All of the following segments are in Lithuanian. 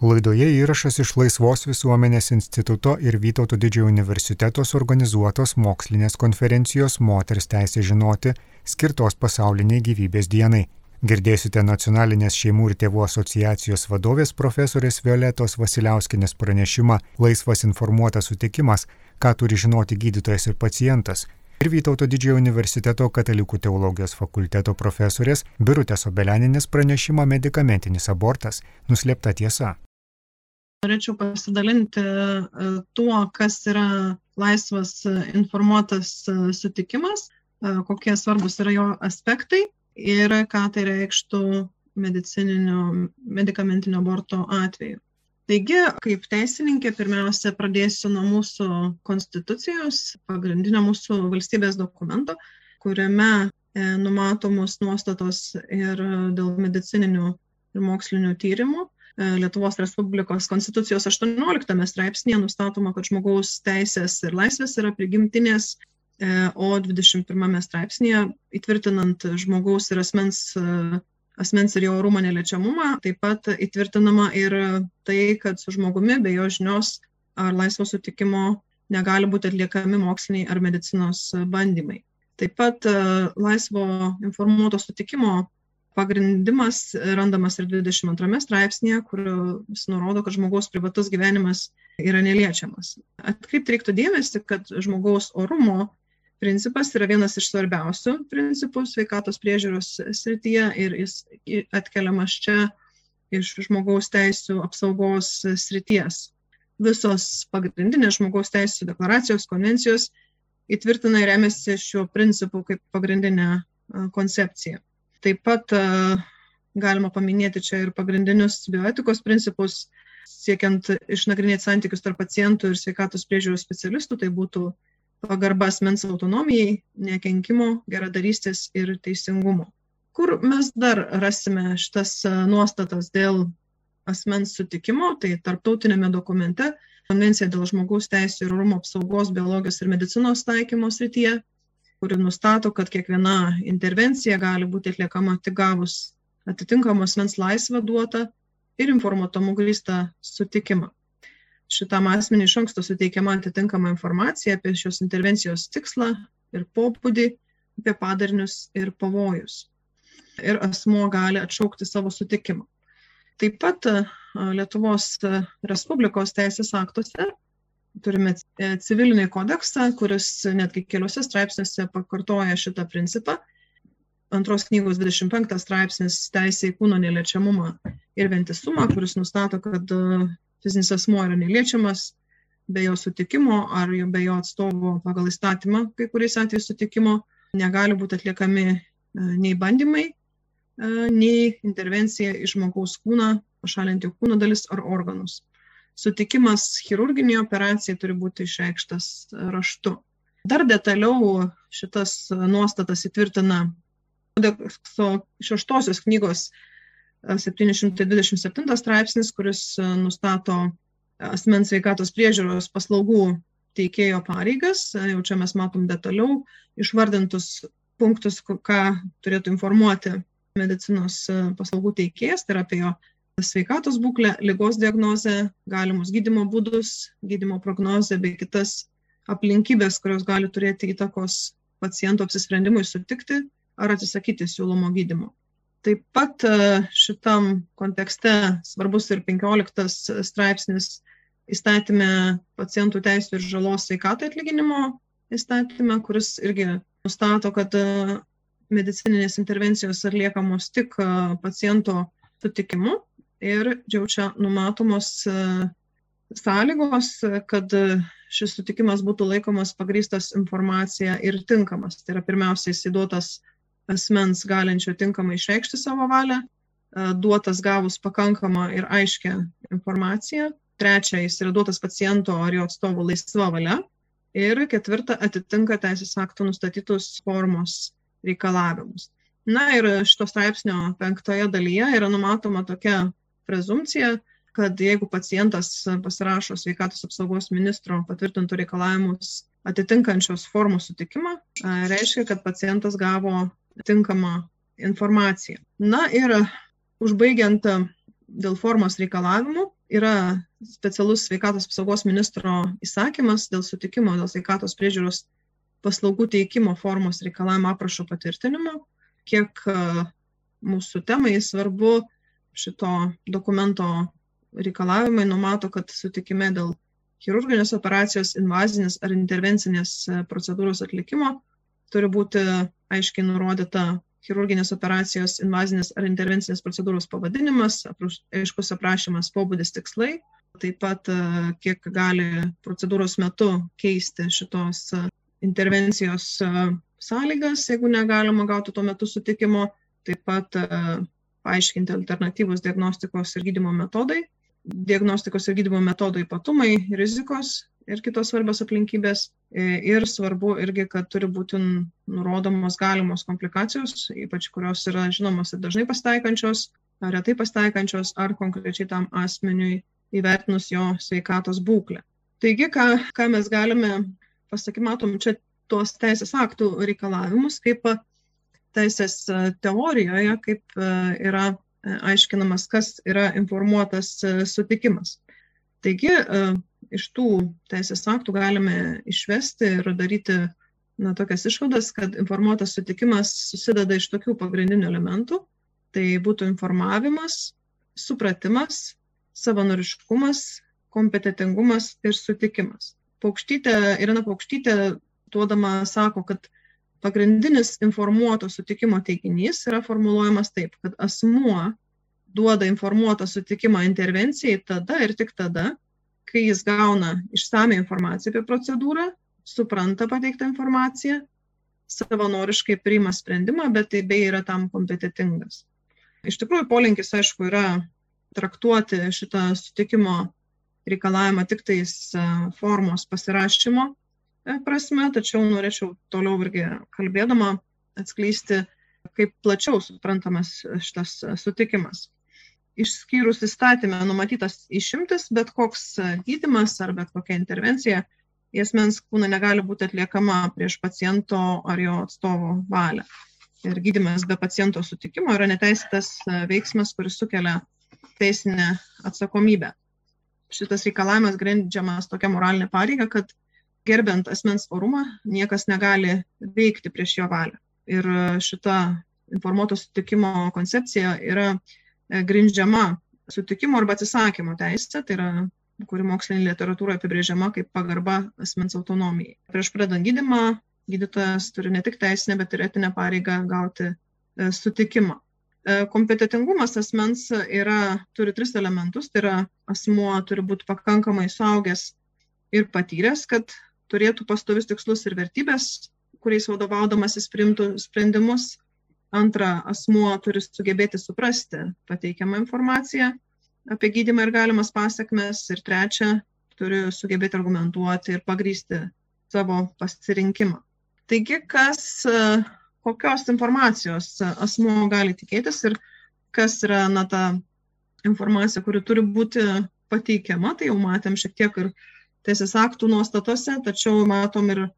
Laidoje įrašas iš Laisvos visuomenės instituto ir Vytauto didžiojo universitetos organizuotos mokslinės konferencijos Moters teisė žinoti, skirtos pasauliniai gyvybės dienai. Girdėsite nacionalinės šeimų ir tėvų asociacijos vadovės profesorės Violetos Vasiliauskinės pranešimą Laisvas informuotas sutikimas, ką turi žinoti gydytojas ir pacientas. Ir Vytauto didžiojo universiteto katalikų teologijos fakulteto profesorės Birutės Obelianinės pranešimą medikamentinis abortas - nuslėpta tiesa norėčiau pasidalinti e, tuo, kas yra laisvas e, informuotas e, sutikimas, kokie svarbus yra jo aspektai ir ką tai reikštų medicamentinio aborto atveju. Taigi, kaip teisininkė, pirmiausia, pradėsiu nuo mūsų konstitucijos, pagrindinio mūsų valstybės dokumento, kuriame numatomos nuostatos ir dėl medicininių ir mokslinių tyrimų Lietuvos Respublikos konstitucijos 18 straipsnėje nustatoma, kad žmogaus teisės ir laisvės yra prigimtinės, e, o 21 straipsnėje įtvirtinant žmogaus ir asmens, e, asmens ir jo orumo neliečiamumą, taip pat įtvirtinama ir tai, kad su žmogumi be jo žinios ar laisvo sutikimo negali būti atliekami moksliniai ar medicinos bandymai. Taip pat laisvo informuoto sutikimo pagrindimas randamas ir 22 straipsnėje, kur jis nurodo, kad žmogaus privatus gyvenimas yra neliečiamas. Atkreipti reiktų dėmesį, kad žmogaus orumo principas yra vienas iš svarbiausių principų sveikatos priežiūros srityje ir jis atkeliamas čia iš žmogaus teisų apsaugos srities. Visos pagrindinės žmogaus teisų deklaracijos, konvencijos įtvirtina ir remiasi šiuo principu kaip pagrindinę koncepciją. Taip pat e, galima paminėti čia ir pagrindinius bioetikos principus, siekiant išnagrinėti santykius tarp pacientų ir sveikatos priežiūros specialistų, tai būtų pagarba asmens autonomijai, nekenkimo, geradarystės ir teisingumo. Kur mes dar rasime šitas e, nuostatas dėl asmens sutikimo, tai tarptautinėme dokumente Konvencija dėl žmogaus teisų ir orumo apsaugos biologijos ir medicinos taikymo srityje kuri nustato, kad kiekviena intervencija gali būti atliekama tik gavus atitinkamos mens laisvę duotą ir informatumu grįstą sutikimą. Šitam asmeniui iš anksto suteikiama atitinkama informacija apie šios intervencijos tikslą ir pobūdį, apie padarinius ir pavojus. Ir asmuo gali atšaukti savo sutikimą. Taip pat Lietuvos Respublikos teisės aktuose turime e, civilinį kodeksą, kuris netgi keliuose straipsniuose pakartoja šitą principą. Antros knygos 25 straipsnis teisė į kūno neliečiamumą ir ventisumą, kuris nustato, kad e, fizinis asmuo yra neliečiamas be jo sutikimo ar be jo atstovo pagal įstatymą, kai kuriais atvejais sutikimo, negali būti atliekami e, nei bandymai, nei intervencija į žmogaus kūną, pašalinti kūno dalis ar organus sutikimas chirurginiai operacijai turi būti išreikštas raštu. Dar detaliau šitas nuostatas įtvirtina kodekso šeštosios knygos 727 straipsnis, kuris nustato asmens sveikatos priežiūros paslaugų teikėjo pareigas. Jau čia mes matom detaliau išvardintus punktus, ką turėtų informuoti medicinos paslaugų teikėjas, tai yra apie jo sveikatos būklę, lygos diagnozę, galimus gydimo būdus, gydimo prognozę bei kitas aplinkybės, kurios gali turėti įtakos paciento apsisprendimui sutikti ar atsisakyti siūlomo gydimo. Taip pat e, šitam kontekste svarbus ir 15 straipsnis įstatymė pacientų teisų ir žalos sveikatai atlyginimo įstatymė, kuris irgi nustato, kad e, medicininės intervencijos atliekamos tik e, paciento sutikimu ir jau čia numatomos e, sąlygos, kad šis sutikimas būtų laikomas pagrystas informacija ir tinkamas. Tai yra pirmiausiai įsiduotas asmens galinčio tinkamai išreikšti savo valią, e, duotas gavus pakankamą ir aiškę informaciją. Trečia, jis yra duotas paciento ar jo atstovo laisva valia. Ir ketvirta, atitinka teisės aktų nustatytus formos reikalavimus. Na ir šito straipsnio penktoje dalyje yra numatoma tokia prezumcija, kad jeigu pacientas pasirašo sveikatos apsaugos ministro patvirtintų reikalavimus atitinkančios formos sutikimą, reiškia, kad pacientas gavo tinkamą informaciją. Na ir užbaigiant dėl formos reikalavimų, yra specialus sveikatos apsaugos ministro įsakymas dėl sutikimo dėl sveikatos priežiūros paslaugų teikimo formos reikalavimo aprašo patvirtinimo, kiek mūsų temai svarbu šito dokumento reikalavimai numato, kad sutikime dėl chirurginės operacijos, invazinės ar intervencinės procedūros atlikimo turi būti aiškiai nurodyta chirurginės operacijos, invazinės ar intervencinės procedūros pavadinimas, aiškus aprašymas, pobūdis tikslai, taip pat kiek gali procedūros metu keisti šitos intervencijos sąlygas, jeigu negalima gauti tuo metu sutikimo, taip pat paaiškinti alternatyvus diagnostikos ir gydimo metodai, diagnostikos ir gydimo metodų ypatumai, rizikos ir kitos svarbios aplinkybės. Ir svarbu irgi, kad turi būti nurodomos galimos komplikacijos, ypač kurios yra žinomos ir dažnai pasitaikančios, ar retai pasitaikančios, ar konkrečiai tam asmeniui įvertinus jo sveikatos būklę. Taigi, ką, ką mes galime pasakyti, matom čia tuos teisės aktų reikalavimus, kaip teisės teorijoje, kaip yra aiškinamas, kas yra informuotas sutikimas. Taigi, iš tų teisės aktų galime išvesti ir daryti na, tokias išvadas, kad informuotas sutikimas susideda iš tokių pagrindinių elementų. Tai būtų informavimas, supratimas, savanoriškumas, kompetitingumas ir sutikimas. Paukštytė, Irina Paukštytė duodama sako, kad pagrindinis informuoto sutikimo teiginys yra formuluojamas taip, kad asmuo duoda informuotą sutikimą intervencijai tada ir tik tada, kai jis gauna išsame informaciją apie procedūrą, supranta pateiktą informaciją, savanoriškai priima sprendimą, bet tai bei yra tam kompetitingas. Iš tikrųjų, polinkis, aišku, yra traktuoti šitą sutikimo reikalavimą tik tais formos pasirašymo prasme, tačiau norėčiau toliau irgi kalbėdama atskleisti, kaip plačiau suprantamas šitas sutikimas. Išskyrus įstatymę numatytas išimtis, bet koks gydimas ar bet kokia intervencija į asmens kūną negali būti atliekama prieš paciento ar jo atstovo valią. Ir gydimas be paciento sutikimo yra neteisėtas veiksmas, kuris sukelia teisinę atsakomybę. Šitas reikalavimas grindžiamas tokia moralinė pareiga, kad gerbent asmens orumą, niekas negali veikti prieš jo valią. Ir šita informuoto sutikimo koncepcija yra e, grindžiama sutikimo arba atsisakymo teisė, tai yra kuri mokslinė literatūra apibrėžiama kaip pagarba asmens autonomijai. Prieš pradant gydimą, gydytojas turi ne tik teisinę, bet ir etinę pareigą gauti e, sutikimą. E, kompetitingumas asmens yra, turi tris elementus, tai yra asmuo turi būti pakankamai suaugęs ir patyręs, kad turėtų pastovius tikslus ir vertybės, kuriais vadovaudamasis priimtų sprendimus. Antra, asmuo turi sugebėti suprasti pateikiamą informaciją apie gydimą ir galimas pasiekmes. Ir trečia, turi sugebėti argumentuoti ir pagrysti savo pasirinkimą. Taigi, kas, kokios informacijos asmuo gali tikėtis ir kas yra na, ta informacija, kuri turi būti pateikiama, tai jau matėm šiek tiek ir teisės aktų nuostatose, tačiau matom ir e,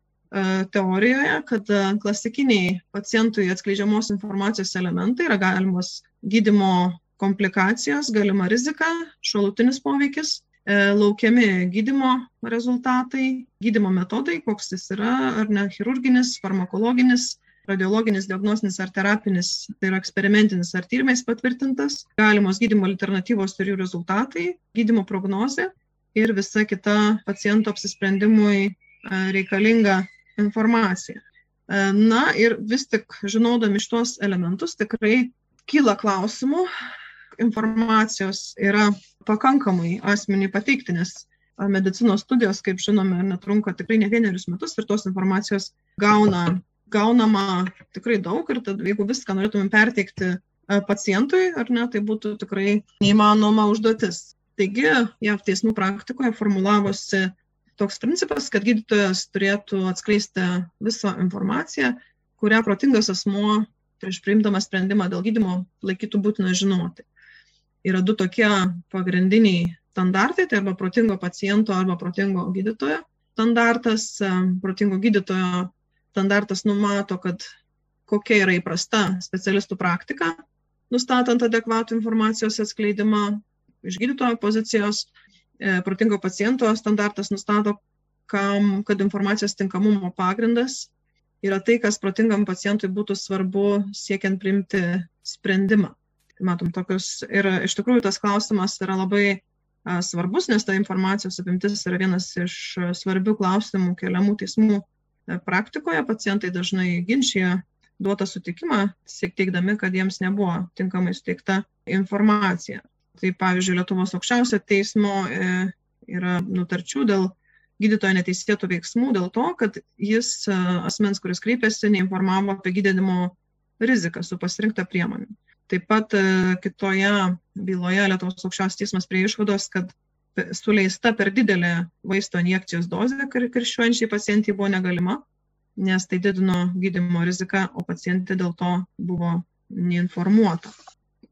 teorijoje, kad e, klasikiniai pacientui atskleidžiamos informacijos elementai yra galimos gydimo komplikacijos, galima rizika, šalutinis poveikis, e, laukiami gydimo rezultatai, gydimo metodai, koks jis yra, ar ne chirurginis, farmakologinis, radiologinis, diagnostinis ar terapinis, tai yra eksperimentinis ar tyrimais patvirtintas, galimos gydimo alternatyvos ir jų rezultatai, gydimo prognozė ir visa kita paciento apsisprendimui e, reikalinga informacija. E, na ir vis tik žinodami šitos elementus tikrai kyla klausimų, informacijos yra pakankamai asmeniai pateikti, nes medicinos studijos, kaip žinome, netrunka tikrai ne vienerius metus ir tos informacijos gauna, gaunama tikrai daug ir tad jeigu viską norėtumėm perteikti e, pacientui, ar ne, tai būtų tikrai neįmanoma užduotis. Taigi, JAV teismų praktikoje formulavosi toks principas, kad gydytojas turėtų atskleisti visą informaciją, kurią protingas asmuo prieš priimdamas sprendimą dėl gydimo laikytų būtina žinoti. Yra du tokie pagrindiniai standartai, tai arba protingo paciento, arba protingo gydytojo standartas. Protingo gydytojo standartas numato, kad kokia yra įprasta specialistų praktika, nustatant adekvatų informacijos atskleidimą iš gydytojo pozicijos. E, protingo paciento standartas nustato, kam, kad informacijos tinkamumo pagrindas yra tai, kas protingam pacientui būtų svarbu siekiant priimti sprendimą. Matom, tokius ir iš tikrųjų tas klausimas yra labai svarbus, nes ta informacijos apimtis yra vienas iš svarbių klausimų keliamų teismų e, praktikoje. Pacientai dažnai ginčia duotą sutikimą, siek teikdami, kad jiems nebuvo tinkamai suteikta informacija. Tai pavyzdžiui, Lietuvos aukščiausio teismo e, yra nutarčių dėl gydytojo neteisėtų veiksmų dėl to, kad jis e, asmens, kuris kreipėsi, neinformavo apie gydymo riziką su pasirinkta priemonė. Taip pat e, kitoje byloje Lietuvos aukščiausias teismas prie išvados, kad suleista per didelė vaisto injekcijos dozė karščiuojančiai pacientai buvo negalima, nes tai didino gydimo riziką, o pacientė dėl to buvo neinformuota.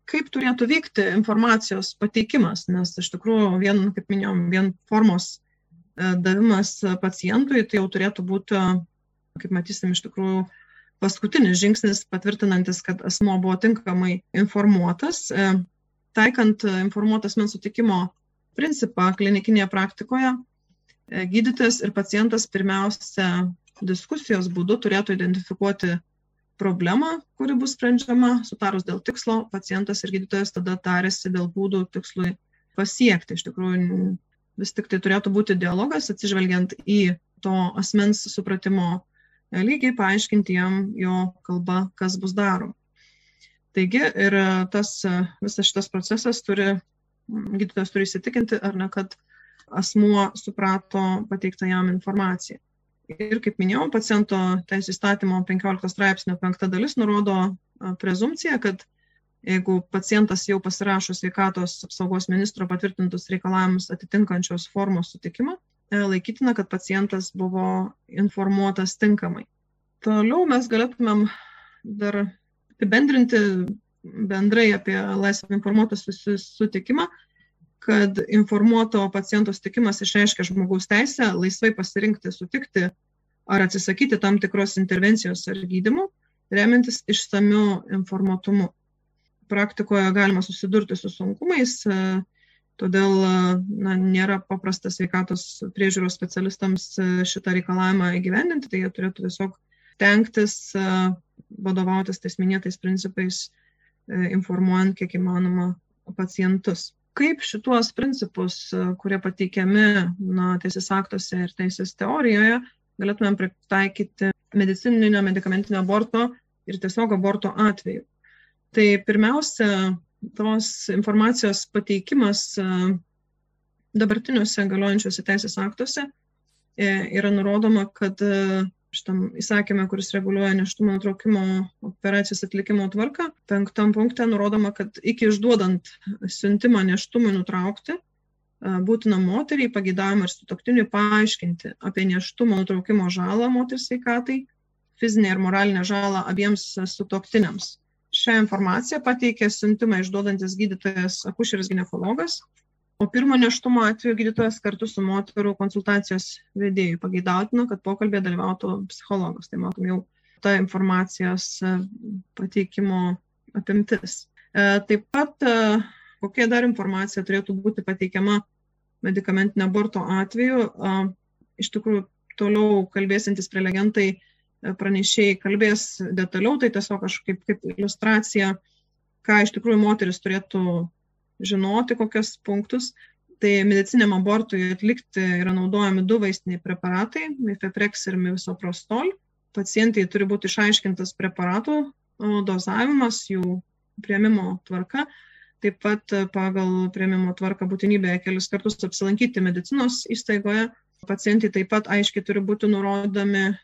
Kaip turėtų vykti informacijos pateikimas, nes iš tikrųjų vien, kaip minėjom, vien formos E, davimas pacientui, tai jau turėtų būti, kaip matysim, iš tikrųjų paskutinis žingsnis patvirtinantis, kad asmo buvo tinkamai informuotas. E, taikant informuotas mens sutikimo principą klinikinėje praktikoje, e, gydytojas ir pacientas pirmiausia diskusijos būdu turėtų identifikuoti problemą, kuri bus sprendžiama, sutarus dėl tikslo, pacientas ir gydytojas tada tarėsi dėl būdų tikslui pasiekti. Iš tikrųjų, vis tik tai turėtų būti dialogas, atsižvelgiant į to asmens supratimo lygiai, paaiškinti jam jo kalba, kas bus daroma. Taigi ir tas, visas šitas procesas turi, gydytojas turi įsitikinti, ar ne, kad asmuo suprato pateiktą jam informaciją. Ir kaip minėjau, paciento teisų įstatymo 15 straipsnio 5 dalis nurodo prezumciją, kad jeigu pacientas jau pasirašo sveikatos apsaugos ministro patvirtintus reikalavimus atitinkančios formos sutikimą, e, laikytina, kad pacientas buvo informuotas tinkamai. Toliau mes galėtumėm dar apibendrinti bendrai apie laisvą informuotos sutikimą, kad informuoto paciento sutikimas išreiškia žmogaus teisę laisvai pasirinkti, sutikti ar atsisakyti tam tikros intervencijos ar gydimo, remiantis išsamiu informuotumu praktikoje galima susidurti su sunkumais, todėl na, nėra paprasta sveikatos priežiūros specialistams šitą reikalavimą įgyvendinti, tai jie turėtų tiesiog tenktis vadovautis tais minėtais principais, informuojant kiek įmanoma pacientus. Kaip šituos principus, kurie pateikiami na, teisės aktuose ir teisės teorijoje, galėtumėm pritaikyti medicininio medicamentinio aborto ir tiesiog aborto atveju. Tai pirmiausia, tos informacijos pateikimas e, dabartiniuose galiojančiuose teisės aktuose e, yra nurodoma, kad e, šitam įsakymė, kuris reguliuoja neštumo nutraukimo operacijos atlikimo tvarką, penktam punkte nurodoma, kad iki išduodant siuntimą neštumui nutraukti, būtina moteriai pagėdavimą ir sutoktiniui paaiškinti apie neštumo nutraukimo žalą moters sveikatai, fizinę ir moralinę žalą abiems sutoktiniams Šią informaciją pateikė siuntimą išduodantis gydytojas akušeris gynekologas, o pirmo neštumo atveju gydytojas kartu su moterų konsultacijos vedėjui pageidautina, kad pokalbėje dalyvautų psichologas. Tai matom jau ta informacijos e, pateikimo apimtis. E, taip pat, e, kokia dar informacija turėtų būti pateikiama medicamentinio aborto atveju, iš tikrųjų toliau kalbėsintis prelegentai pranešėjai kalbės detaliau, tai tiesiog aš kaip, kaip iliustracija, ką iš tikrųjų moteris turėtų žinoti, kokius punktus. Tai mediciniam abortui atlikti yra naudojami du vaistiniai preparatai - mifeprex ir misoprostol. Pacientai turi būti išaiškintas preparatų dozavimas, jų prieimimo tvarka. Taip pat pagal prieimimo tvarką būtinybė kelis kartus apsilankyti medicinos įstaigoje. Pacientai taip pat aiškiai turi būti nurodomi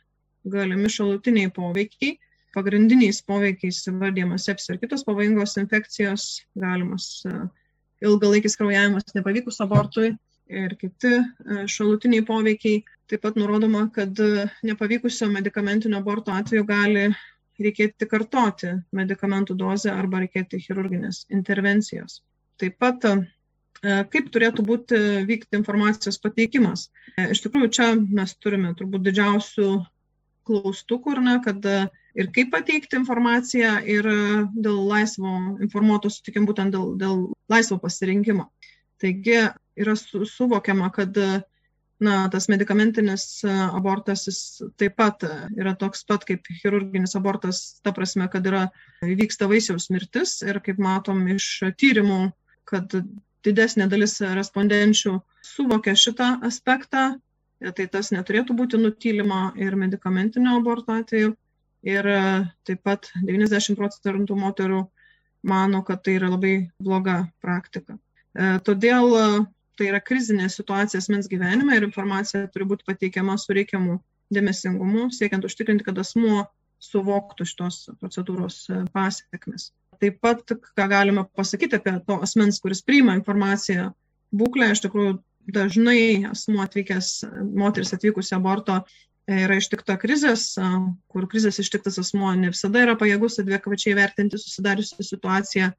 galimi šalutiniai poveikiai. Pagrindiniais poveikiais įvardyjama sepsis ir kitos pavojingos infekcijos, galimas e, ilgalaikis kraujavimas nepavykus abortui ir kiti e, šalutiniai poveikiai. Taip pat nurodoma, kad e, nepavykusio medicamentinio aborto atveju gali reikėti kartoti medikamentų dozę arba reikėti chirurginės intervencijos. Taip pat kaip turėtų būti vykti informacijos pateikimas. Iš tikrųjų, čia mes turime turbūt didžiausių klaustukų, ne, kad e, ir kaip pateikti informaciją ir e, dėl laisvo informuoto sutikimo, būtent dėl, dėl laisvo pasirinkimo. Taigi yra su, suvokiama, kad na, tas medikamentinis abortas jis taip pat yra toks pat kaip chirurginis abortas, ta prasme, kad yra vyksta vaisiaus mirtis ir kaip matom iš tyrimų, kad didesnė dalis respondenčių suvokia šitą aspektą, tai tas neturėtų būti nutylima ir medikamentinio aborto atveju. Ir taip pat 90 procentų moterų mano, kad tai yra labai bloga praktika. Todėl tai yra krizinė situacija asmens gyvenime ir informacija turi būti pateikiama su reikiamu dėmesingumu, siekiant užtikrinti, kad asmuo suvoktų šitos procedūros e, pasiekmes. Taip pat, ką galime pasakyti apie to asmens, kuris priima informaciją būklę, iš tikrųjų dažnai asmuo atvykęs, moteris atvykusi aborto e, yra ištikta krizės, kur krizės ištiktas asmuo ne visada yra pajėgus advekvačiai vertinti susidariusią situaciją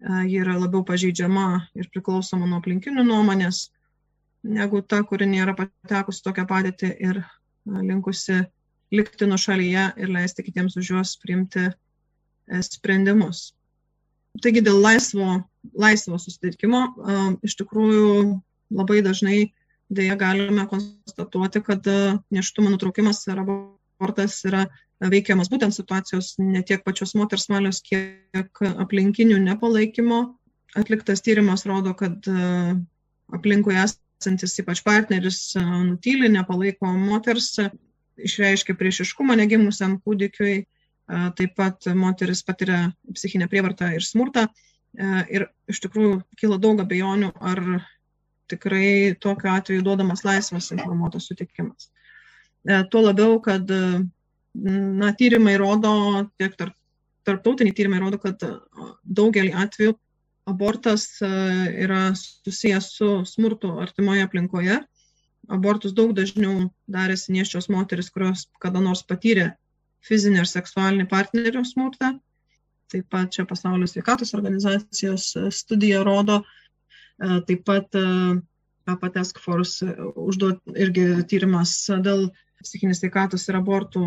ji yra labiau pažeidžiama ir priklausoma nuo aplinkinių nuomonės, negu ta, kuri nėra patekusi tokią padėtį ir linkusi likti nuo šalyje ir leisti kitiems už juos priimti e, sprendimus. Taigi dėl laisvo, laisvo susitikimo iš tikrųjų labai dažnai dėja galime konstatuoti, kad neštumo nutraukimas ir abortas yra veikiamas būtent situacijos ne tiek pačios moters valios, kiek aplinkinių nepalaikymo. Atliktas tyrimas rodo, kad e, aplinkui esantis ypač partneris e, nutyli, nepalaiko moters, išreiškia priešiškumą negimusiam kūdikiui, e, taip pat moteris patiria psichinę prievartą ir smurtą. Ir iš tikrųjų kyla daug abejonių, ar tikrai tokiu atveju duodamas laisvas informuotas sutikimas. Tuo labiau, kad na, tyrimai rodo, tiek tarp, tarptautiniai tyrimai rodo, kad daugelį atvejų abortas yra susijęs su smurtu artimoje aplinkoje. Abortus daug dažniau darėsi nieščios moteris, kurios kada nors patyrė fizinį ar seksualinį partnerio smurtą. Taip pat čia pasaulio sveikatos organizacijos studija rodo, taip pat PAPA Task Force užduot irgi tyrimas dėl psichinės sveikatos ir abortų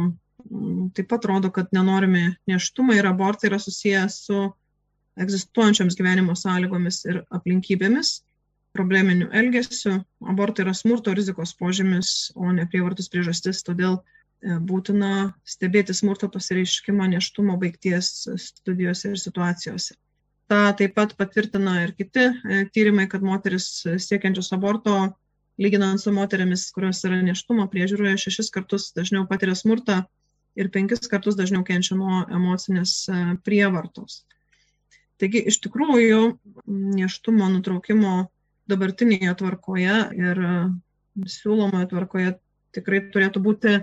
taip pat rodo, kad nenorimi neštumai ir abortai yra susijęs su egzistuojančiomis gyvenimo sąlygomis ir aplinkybėmis, probleminiu elgesiu. Abortai yra smurto rizikos požymis, o ne prievartus priežastis, todėl e, būtina stebėti smurto pasireiškimą neštumo baigties studijose ir situacijose. Ta taip pat patvirtina ir kiti e, tyrimai, kad moteris siekiančios aborto, lyginant su moteriamis, kurios yra neštumo priežiūroje, šešis kartus dažniau patiria smurtą ir penkis kartus dažniau kenčia nuo emocinės e, prievartos. Taigi iš tikrųjų neštumo nutraukimo dabartinėje tvarkoje ir e, siūlomoje tvarkoje tikrai turėtų būti e,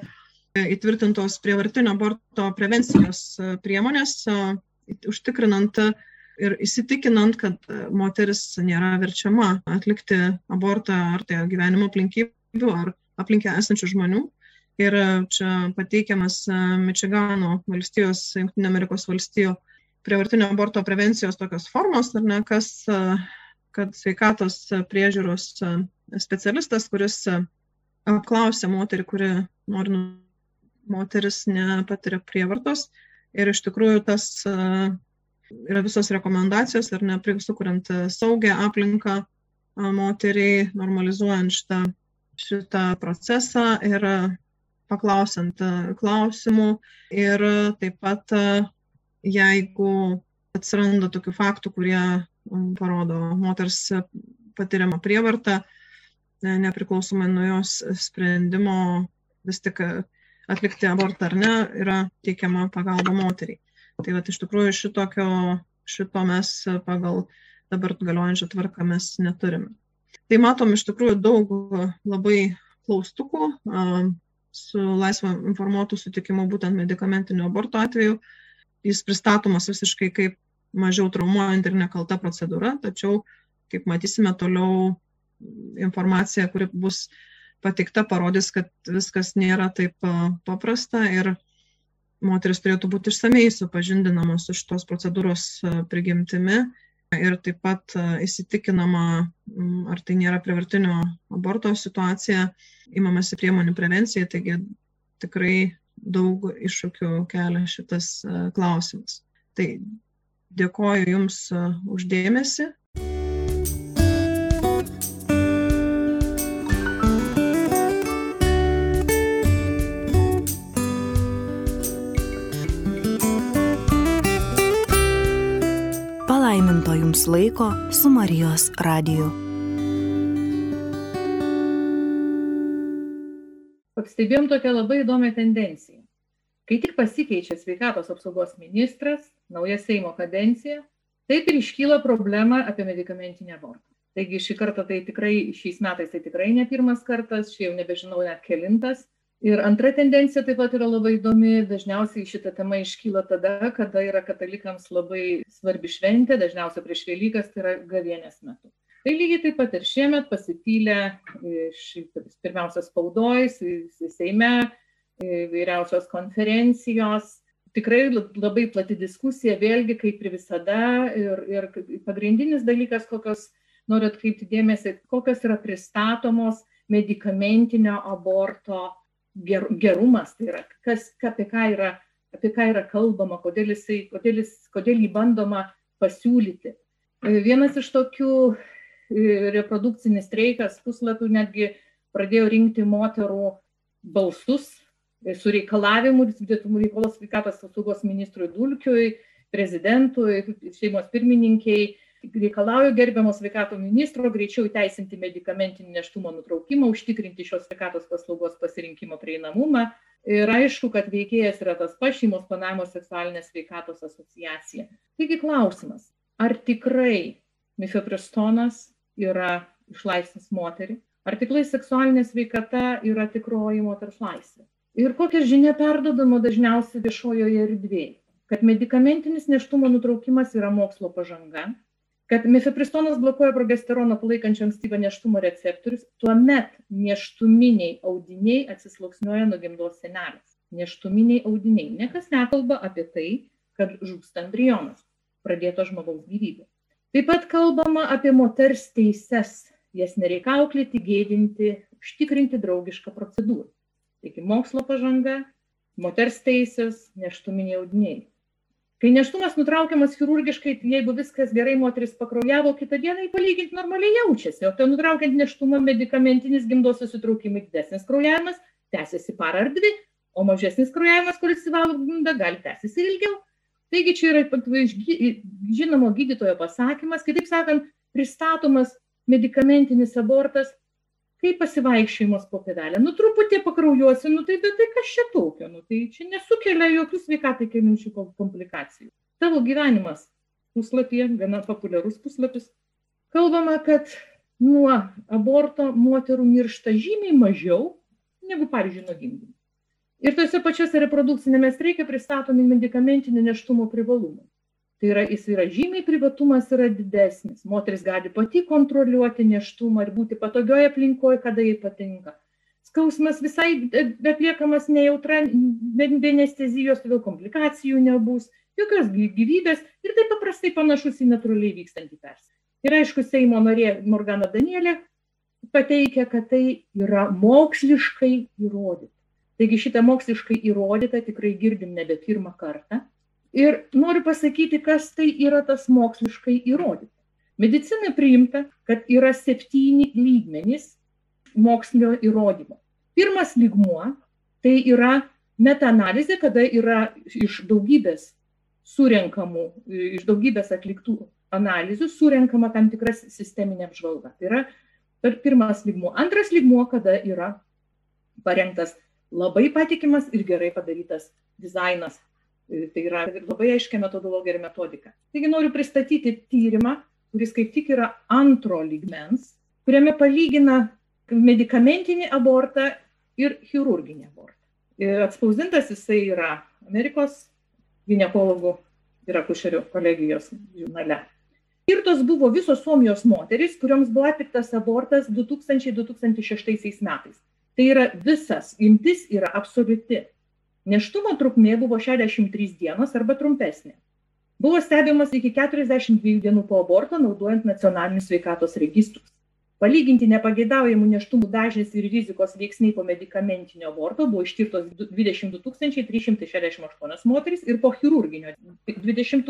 įtvirtintos prievartinio aborto prevencijos priemonės, užtikrinant ir įsitikinant, kad moteris nėra verčiama atlikti abortą ar tai gyvenimo aplinkybių, ar aplinkę esančių žmonių, Ir čia pateikiamas e, Mičigano valstijos, Junktinė Amerikos valstijų prievartinio aborto prevencijos tokios formos, ar ne, kas, e, kad sveikatos priežiūros e, specialistas, kuris apklausė moterį, kuri nori, nu, moteris nepatiria prievartos. Ir iš tikrųjų tas yra visos rekomendacijos, ar ne, sukuriant saugią aplinką moteriai, normalizuojant šitą, šitą procesą ir paklausiant e, klausimų ir taip pat e, jeigu atsiranda tokių faktų, kurie parodo moters patiriamą prievartą, e, nepriklausomai nuo jos sprendimo vis tik atlikti abortą ar ne, yra teikiama pagalba moteriai. Tai va, iš tikrųjų šitokio, šito mes pagal dabar galiojančią tvarką mes neturime. Tai matom iš tikrųjų daug labai klaustukų, su laisvo informuotų sutikimu būtent medicamentinio aborto atveju. Jis pristatomas visiškai kaip mažiau traumuojanti ir nekalta procedūra, tačiau, kaip matysime, toliau informacija, kuri bus pateikta, parodys, kad viskas nėra taip paprasta ir moteris turėtų būti išsamei supažindinamos su šitos procedūros prigimtimi ir taip pat e, įsitikinama, ar tai nėra privartinio aborto situacija, imamasi priemonių prevencijai, taigi tikrai daug iššūkių kelia šitas e, klausimas. Tai dėkoju Jums e, uždėmesi. Laiko su Marijos radiju. Pastebėjom tokią labai įdomią tendenciją. Kai tik pasikeičia sveikatos apsaugos ministras, nauja Seimo kadencija, taip ir iškyla problema apie medicamentinę abortą. Taigi šį kartą tai tikrai, šiais metais tai tikrai ne pirmas kartas, šį jau nebežinau net kelintas ir antra tendencija taip pat yra labai įdomi dažniausiai šita tema iškyla tada kada yra katalikams labai svarbi šventė dažniausiai prieš velykas tai yra gavėnios metu. Tai lygiai taip pat ir šiemet pasipylė iš pirmiausia spaudoj seime įvairiausios konferencijos. Tikrai labai plati diskusija vėlgi kaip ir visada ir ir pagrindinis dalykas kokios noriu atkreipti dėmesį kokios yra pristatomos medikamentinio aborto ger, gerumas, tai yra, kas, apie ką yra, apie ką yra kalbama, kodėl, jisai, kodėl, jis, kodėl jį bandoma pasiūlyti. Vienas iš tokių e, reprodukcinis streikas puslapių netgi pradėjo rinkti moterų balsus e, su reikalavimu reikalos sveikatos apsaugos ministrui Dulkiui, prezidentui, šeimos pirmininkiai reikalauju gerbiamo sveikatos ministro greičiau įteisinti medikamentinį nėštumo nutraukimą, užtikrinti šios sveikatos paslaugos pasirinkimo prieinamumą. Ir aišku, kad veikėjas yra tas pats šeimos planavimo seksualinės sveikatos asociacija. Taigi klausimas, ar tikrai mifepristonas yra išlaisvins moterį? Ar tikrai seksualinė sveikata yra tikroji moters laisvė? Ir kokia žinia perdodama dažniausiai viešojoje erdvėje? Kad medikamentinis neštumo nutraukimas yra mokslo pažanga, kad mifepristonas blokuoja progesteroną palaikančią ankstyvą nėštumo receptorius, tuomet nėštuminiai audiniai atsisluoksniuoja nuo gimdos senelės. Nėštuminiai audiniai. Niekas nekalba apie tai, kad žūsta embrionas, pradėto žmogaus gyvybė. Taip pat kalbama apie moters teises, jas nereikia auklėti, gėdinti, užtikrinti draugišką procedūrą. Taigi mokslo pažanga, moters teisės, neštuminiai audiniai. Kai neštumas nutraukiamas chirurgiškai, jeigu viskas gerai, moteris pakraujavo, kitą dieną jį palyginti normaliai jaučiasi. O tai nutraukiant neštumą medikamentinis gimdos susitraukimai didesnis kraujavimas tęsiasi parą ar dvi, o mažesnis kraujavimas, kuris įvalo gimdą, gali tęsiasi ilgiau. Taigi čia yra žinomo gydytojo pasakymas, kitaip sakant, pristatomas medikamentinis abortas kaip pasivaikščiojimas po pėdelę. Nu, truputį pakraujuosi, nu tai bet tai kas čia tokio, nu tai čia nesukelia jokių sveikatai keliančių komplikacijų. Tavo gyvenimas puslapyje, gana populiarus puslapis, kalbama, kad nuo aborto moterų miršta žymiai mažiau negu, pavyzdžiui, nuo gimdymo. Ir tose pačiose reprodukcinėme streike pristatomi medikamentinio neštumo privalumai tai yra jis yra žymiai privatumas yra didesnis. Moteris gali pati kontroliuoti nėštumą ir būti patogioj aplinkoj kada jai patinka. Skausmas visai atliekamas nejautra be anestezijos todėl komplikacijų nebus jokios gyvybės ir tai paprastai panašus į natūraliai vykstantį persirengimą ir aišku seimo narė morgana danielė pateikia kad tai yra moksliškai įrodyta. Taigi šitą moksliškai įrodyta tikrai girdim nebe pirmą kartą Ir noriu pasakyti, kas tai yra tas moksliškai įrodyta. Medicinai priimta, kad yra septyni lygmenys mokslinio įrodymo. Pirmas lygmuo tai yra metaanalizė, kada yra iš daugybės surenkamų, iš daugybės atliktų analizių surenkama tam tikras sisteminė apžvalga. Tai yra pirmas lygmuo. Antras lygmuo, kada yra parengtas labai patikimas ir gerai padarytas dizainas Tai yra labai aiškia metodologija ir metodika. Taigi noriu pristatyti tyrimą, kuris kaip tik yra antro lygmens, kuriame palygina medicamentinį abortą ir chirurginį abortą. Ir atspausdintas jisai yra Amerikos gynekologų ir akušerių kolegijos žurnale. Tirtos buvo visos Suomijos moterys, kuriuoms buvo atliktas abortas 2000-2006 metais. Tai yra visas, imtis yra absoliuti nėštumo trukmė buvo 63 dienos arba trumpesnė. Buvo stebimas iki 42 dienų po aborto naudojant nacionalinius sveikatos registrus. Palyginti nepageidaujamų neštumų dažnis ir rizikos veiksniai po medicamentinio aborto buvo ištirtos 22 368 moteris ir po chirurginio 20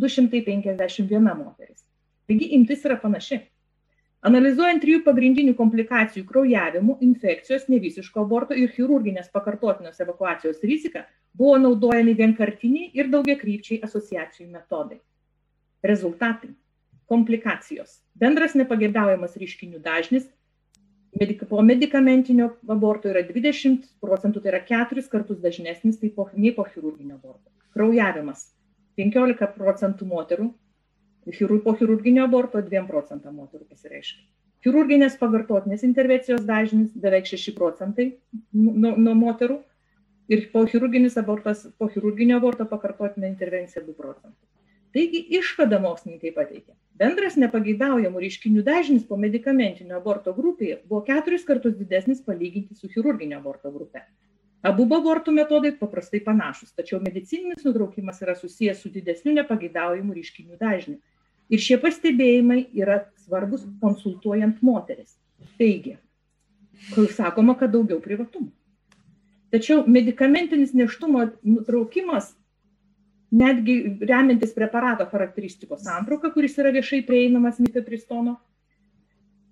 251 moteris. Taigi imtis yra panaši analizuojant trijų pagrindinių komplikacijų kraujavimų infekcijos nevisiško aborto ir chirurginės pakartotinos evakuacijos riziką buvo naudojami vienkartiniai ir daugiakrypčiai asociacijų metodai Rezultatai. Komplikacijos. Bendras nepageidaujamas reiškinių dažnis po medikamentinio aborto yra 20 procentų, tai yra keturis kartus dažnesnis tai po, nei po chirurginio aborto. Kraujavimas 15 procentų moterų, po chirurginio aborto 2 procentą moterų pasireiškia. Chirurginės pagartotinės intervencijos dažnis beveik 6 procentai nuo, nuo moterų ir po abortas, po chirurginio aborto pakartotinė intervencija 2 procentai. Taigi išvada mokslininkai pateikė. Bendras nepageidaujamų reiškinių dažnis po medikamentinio aborto grupėje buvo keturis kartus didesnis palyginti su chirurginio aborto grupe. Abu abortų metodai paprastai panašus, tačiau medicininis nutraukimas yra susijęs su didesniu nepageidaujamų reiškinių dažniu. Ir šie pastebėjimai yra svarbus konsultuojant moteris. Taigi, kur sakoma, kad daugiau privatumo. Tačiau medikamentinis neštumo nutraukimas netgi remiantis preparato charakteristikos santrauka, kuris yra viešai prieinamas mifepristono,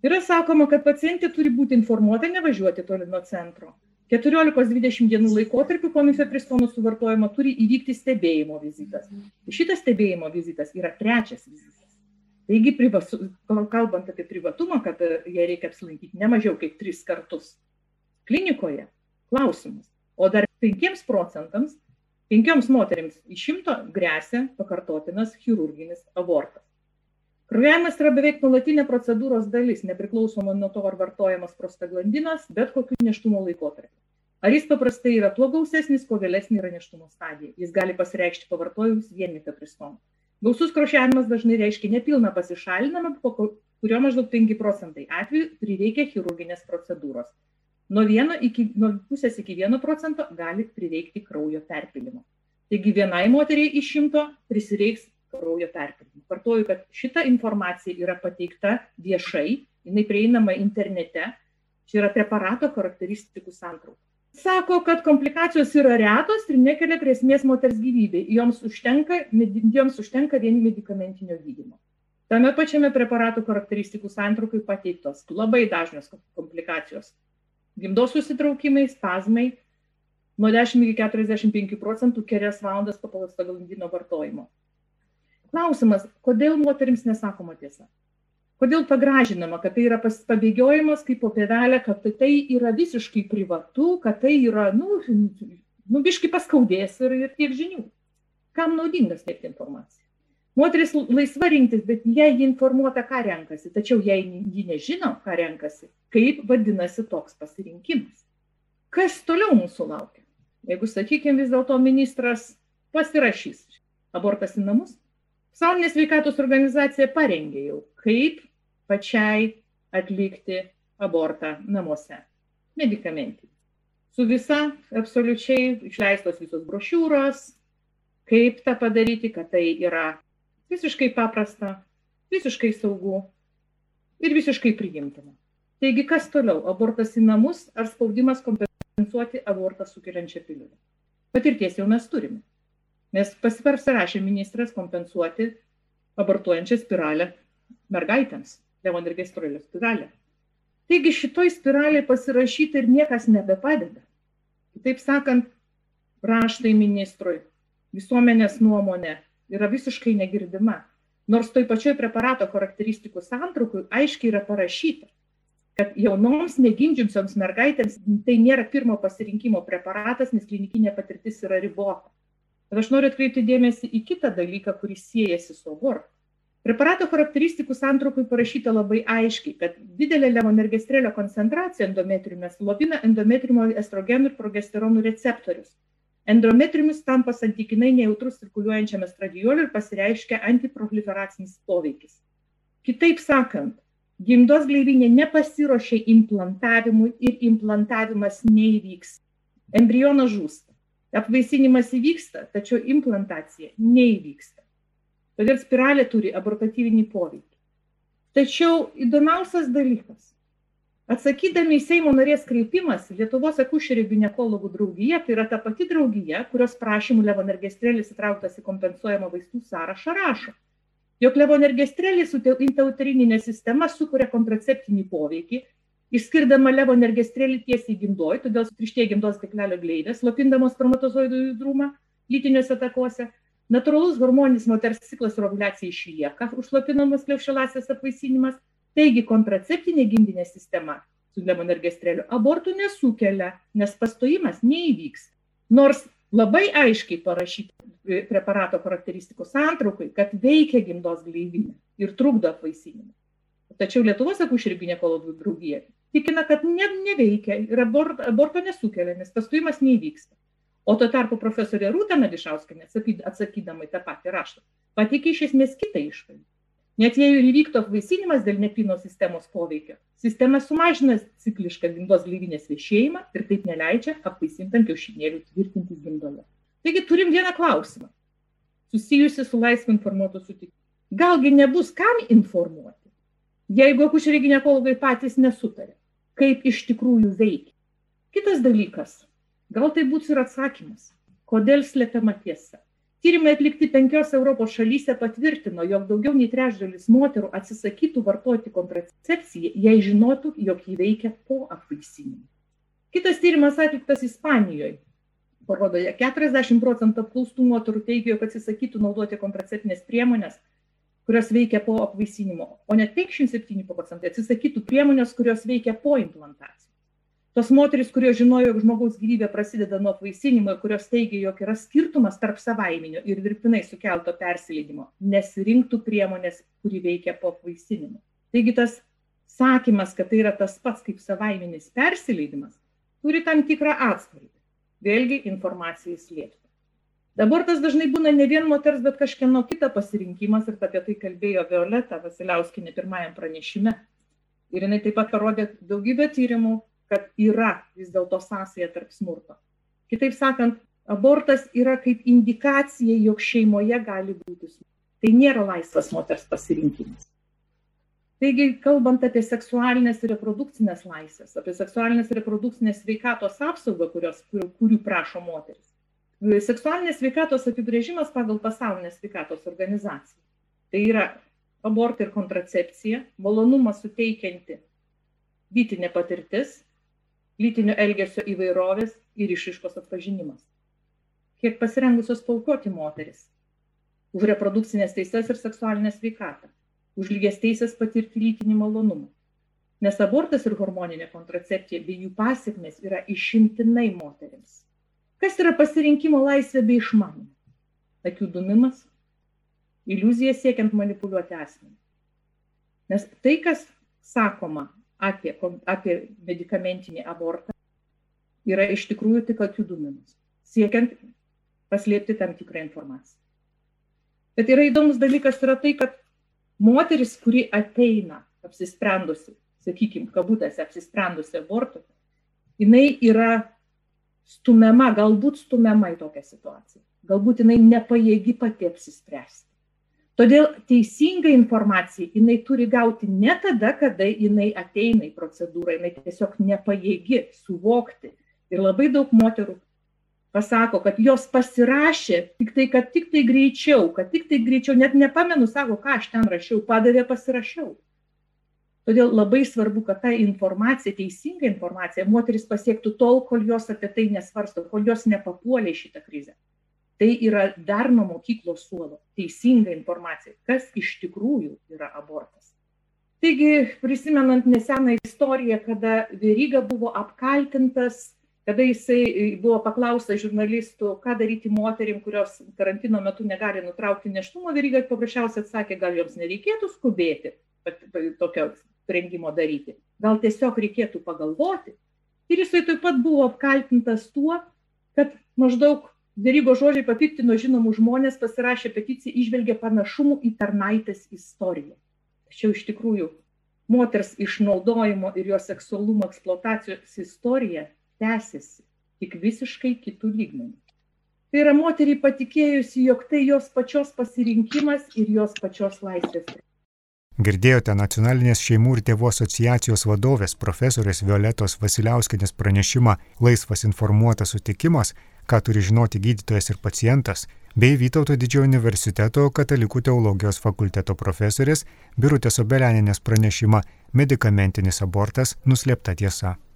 yra sakoma, kad pacientė turi būti informuota nevažiuoti toli nuo centro. 14-20 dienų laikotarpiu po mifepristono suvartojimo turi įvykti stebėjimo vizitas. Šitas stebėjimo vizitas yra trečias vizitas. Taigi, privasu, kalbant apie privatumą, kad ją reikia apsilankyti ne mažiau kaip tris kartus klinikoje, klausimas. O dar 5 procentams Penkioms moteriams iš šimto grėsia pakartotinas chirurginis abortas. Kraujavimas yra beveik nuolatinė procedūros dalis, nepriklausomai nuo to, ar vartojamas prostaglandinas, bet kokiu neštumo laikotarpiu. Ar jis paprastai yra tuo gausesnis, kuo vėlesnė yra neštumo stadija. Jis gali pasireikšti pavartojus vien mifepristoną. Gausus kraujavimas dažnai reiškia nepilną pasišalinamą, po kurio maždaug 5 procentai atveju prireikia chirurginės procedūros nuo iki nuo pusės iki vieno procento gali prireikti kraujo perpylimo. Taigi vienai moteriai iš šimto prisireiks kraujo perpylimo. Kartuoju, kad šita informacija yra pateikta viešai, jinai prieinama internete, čia yra preparato charakteristikų santrauka. Sako, kad komplikacijos yra retos ir nekelia grėsmės moters gyvybei. Joms užtenka, joms užtenka vien medicamentinio gydymo. Tame pačiame preparato charakteristikų santraukai pateiktos labai dažnios komplikacijos gimdos susitraukimai, spazmai nuo 10 iki 45 procentų kelias valandas po prostaglandino vartojimo. Klausimas, kodėl moteriams nesakoma tiesa? Kodėl pagražinama, kad tai yra pabėgiojimas kaip po pėvelę, kad tai yra visiškai privatu, kad tai yra, nu, nu biškai paskaudės ir, ir tiek žinių. Kam naudingas tiek informacija? Moteris laisva rinktis, bet jei ji informuota, ką renkasi, tačiau jei ji nežino, ką renkasi, kaip vadinasi toks pasirinkimas. Kas toliau mūsų laukia? Jeigu, sakykime, vis dėlto ministras pasirašys abortas į namus, Pasaulinė sveikatos organizacija parengė jau, kaip pačiai atlikti abortą namuose. Medikamentai. Su visa absoliučiai išleistos visos brošiūros, kaip tą padaryti, kad tai yra visiškai paprasta, visiškai saugu ir visiškai priimtina. Taigi, kas toliau? Abortas į namus ar spaudimas kompensuoti abortą sukeliančią piliulę? Patirties jau mes turime. Mes pasiparsirašė ministras kompensuoti abortuojančią spiralę mergaitėms, levonergestrolio spiralę. Taigi šitoj spiraliai pasirašyti ir niekas nebepadeda. Kitaip sakant, raštai ministrui, visuomenės nuomonė yra visiškai negirdima. Nors toj pačioj preparato charakteristikų santraukui aiškiai yra parašyta, kad jaunoms negimdžiusioms mergaitėms tai nėra pirmo pasirinkimo preparatas, nes klinikinė patirtis yra ribota. Bet aš noriu atkreipti dėmesį į kitą dalyką, kuris siejasi su abortu. Preparato charakteristikų santraukui parašyta labai aiškiai, kad didelė levonergestrelio koncentracija endometriume slopina endometrimo estrogenų ir progesteronų receptorius. Endometriumis tampa santykinai nejautrus cirkuliuojančiam estradioliui ir pasireiškia antiproliferacinis poveikis. Kitaip sakant, gimdos gleivinė nepasiruošė implantavimui ir implantavimas neįvyks. Embrionas žūsta. Apvaisinimas įvyksta, tačiau implantacija neįvyksta. Todėl spiralė turi abortatyvinį poveikį. Tačiau įdomiausias dalykas. Atsakydami į Seimo narės kreipimas, Lietuvos akušerių gynekologų draugija, tai yra ta pati draugija, kurios prašymų levonergestrelis įtrauktas į kompensuojamą vaistų sąrašą, rašo, jog levonergestrelis intrauterinė sistema sukuria kontraceptinį poveikį, išskirdama levonergestrelį tiesiai gimdoj, todėl sutrištėja gimdos kaklelio gleivės, slopindamos spermatozoidų judrumą lytiniuose takuose, Natūralus hormoninis moters ciklas ir ovulacija išlieka, užslopinamas kliaušelasias apvaisinimas, taigi kontraceptinė gimdinė sistema su lemonergestreliu abortų nesukelia, nes pastojimas neįvyks. Nors labai aiškiai parašyti preparato charakteristikų santraukai, kad veikia gimdos gleivinė ir trukdo apvaisinimą. Tačiau Lietuvos akušerių gynekologų draugija tikina, kad ne, neveikia ir abort, aborto nesukelia, nes pastojimas neįvyksta. O tuo tarpu profesorė Rūta Nadišauskinė, atsakydama į tą patį raštą, pateikė iš esmės kitą išvadą. Net jei ir įvyktų apvaisinimas dėl nepino sistemos poveikio, sistema sumažina ciklišką gimdos gleivinės viešėjimą ir taip neleidžia apvaisintam kiaušinėlių tvirtintis gimdoje. Taigi turim vieną klausimą, susijusi su laisvu informuotų sutikimu. Galgi nebus kam informuoti, jeigu akušeriai gynekologai patys nesutarė, kaip iš tikrųjų veikia. Kitas dalykas, Gal tai būtų ir atsakymas, kodėl slepiama tiesa. Tyrimai atlikti penkios Europos šalyse patvirtino, jog daugiau nei trečdalis moterų atsisakytų vartoti kontracepciją, jei žinotų, jog jį veikia po apvaisinimo. Kitas tyrimas atliktas Ispanijoje. Parodo, 40 procentų apklaustų moterų teigia, jog atsisakytų naudoti kontraceptinės priemonės, kurios veikia po apvaisinimo, o net 57 procentai atsisakytų priemonės, kurios veikia po implantacijos. Tos moteris, kurios žinojo, jog žmogaus gyvybė prasideda nuo apvaisinimo kurios teigia, jog yra skirtumas tarp savaiminio ir dirbtinai sukelto persileidimo, nesirinktų priemonės, kuri veikia po apvaisinimo. Taigi tas sakymas, kad tai yra tas pats kaip savaiminis persileidimas, turi tam tikrą atsvarį. Vėlgi informacijai slėpti. Dabar tas dažnai būna ne vien moters, bet kažkieno kita pasirinkimas ir apie tai kalbėjo Violeta Vasiliauskinė pirmajam pranešime. Ir jinai taip pat parodė daugybę tyrimų, kad yra vis dėlto sąsaja tarp smurto. Kitaip sakant, abortas yra kaip indikacija, jog šeimoje gali būti smurtas. Tai nėra laisvas moters pasirinkimas. Taigi, kalbant apie seksualinės ir reprodukcinės laisvės, apie seksualinės ir reprodukcinės sveikatos apsaugą, kurios, kurių, kurių prašo moteris. Seksualinės sveikatos apibrėžimas pagal pasaulinę sveikatos organizaciją. Tai yra abortai ir kontracepcija, malonumą suteikianti lytinė patirtis, lytinio elgesio įvairovės ir išiškos atpažinimas. Kiek pasirengusios paukoti moteris už reprodukcinės teises ir seksualinę sveikatą, už lygias teisės patirti lytinį malonumą. Nes abortas ir hormoninė kontracepcija bei jų pasiekmes yra išimtinai moteriams. Kas yra pasirinkimo laisvė bei išmanimas? Akių dumimas, iliuzija siekiant manipuliuoti asmenį. Nes tai, kas sakoma apie, apie medicamentinį abortą yra iš tikrųjų tik akių dumimas, siekiant paslėpti tam tikrą informaciją. Bet yra įdomus dalykas yra tai, kad moteris, kuri ateina apsisprendusi, sakykime, kabutėse apsisprendusi abortų, jinai yra stumiama, galbūt stumiama į tokią situaciją. Galbūt jinai nepajėgi pati apsispręsti. Todėl teisinga informacija jinai turi gauti ne tada, kada jinai ateina į procedūrą, jinai tiesiog nepajėgi suvokti. Ir labai daug moterų pasako, kad jos pasirašė tik tai, kad tik tai greičiau, kad tik tai greičiau, net nepamenu, sako, ką aš ten rašiau, padavė pasirašiau. Todėl labai svarbu, kad ta informacija, teisinga informacija, moteris pasiektų tol, kol jos apie tai nesvarsto, kol jos nepapuolė į šitą krizę tai yra dar nuo mokyklos suolo teisinga informacija, kas iš tikrųjų yra abortas. Taigi, prisimenant neseną istoriją, kada Veryga buvo apkaltintas, kada jisai buvo paklaustas žurnalistų, ką daryti moterim, kurios karantino metu negali nutraukti neštumo, Veryga paprasčiausiai atsakė, gal joms nereikėtų skubėti tokio sprendimo daryti, gal tiesiog reikėtų pagalvoti. Ir jisai taip pat buvo apkaltintas tuo, kad maždaug Verygo žodžiai papiktino žinomus žmonės, pasirašė peticiją, išvelgė panašumų į tarnaitės istoriją. Tačiau iš tikrųjų moters išnaudojimo ir jo seksualumo eksploatacijos istorija tęsiasi tik visiškai kitų lygmenį. Tai yra moteriai patikėjusi, jog tai jos pačios pasirinkimas ir jos pačios laisvės. Girdėjote nacionalinės šeimų ir tėvų asociacijos vadovės profesorės Violetos Vasiliauskinės pranešimą Laisvas informuotas sutikimas ką turi žinoti gydytojas ir pacientas, bei Vytauto didžiojo universiteto katalikų teologijos fakulteto profesorės Birutės Obelianinės pranešimą Medikamentinis abortas nuslėpta tiesa.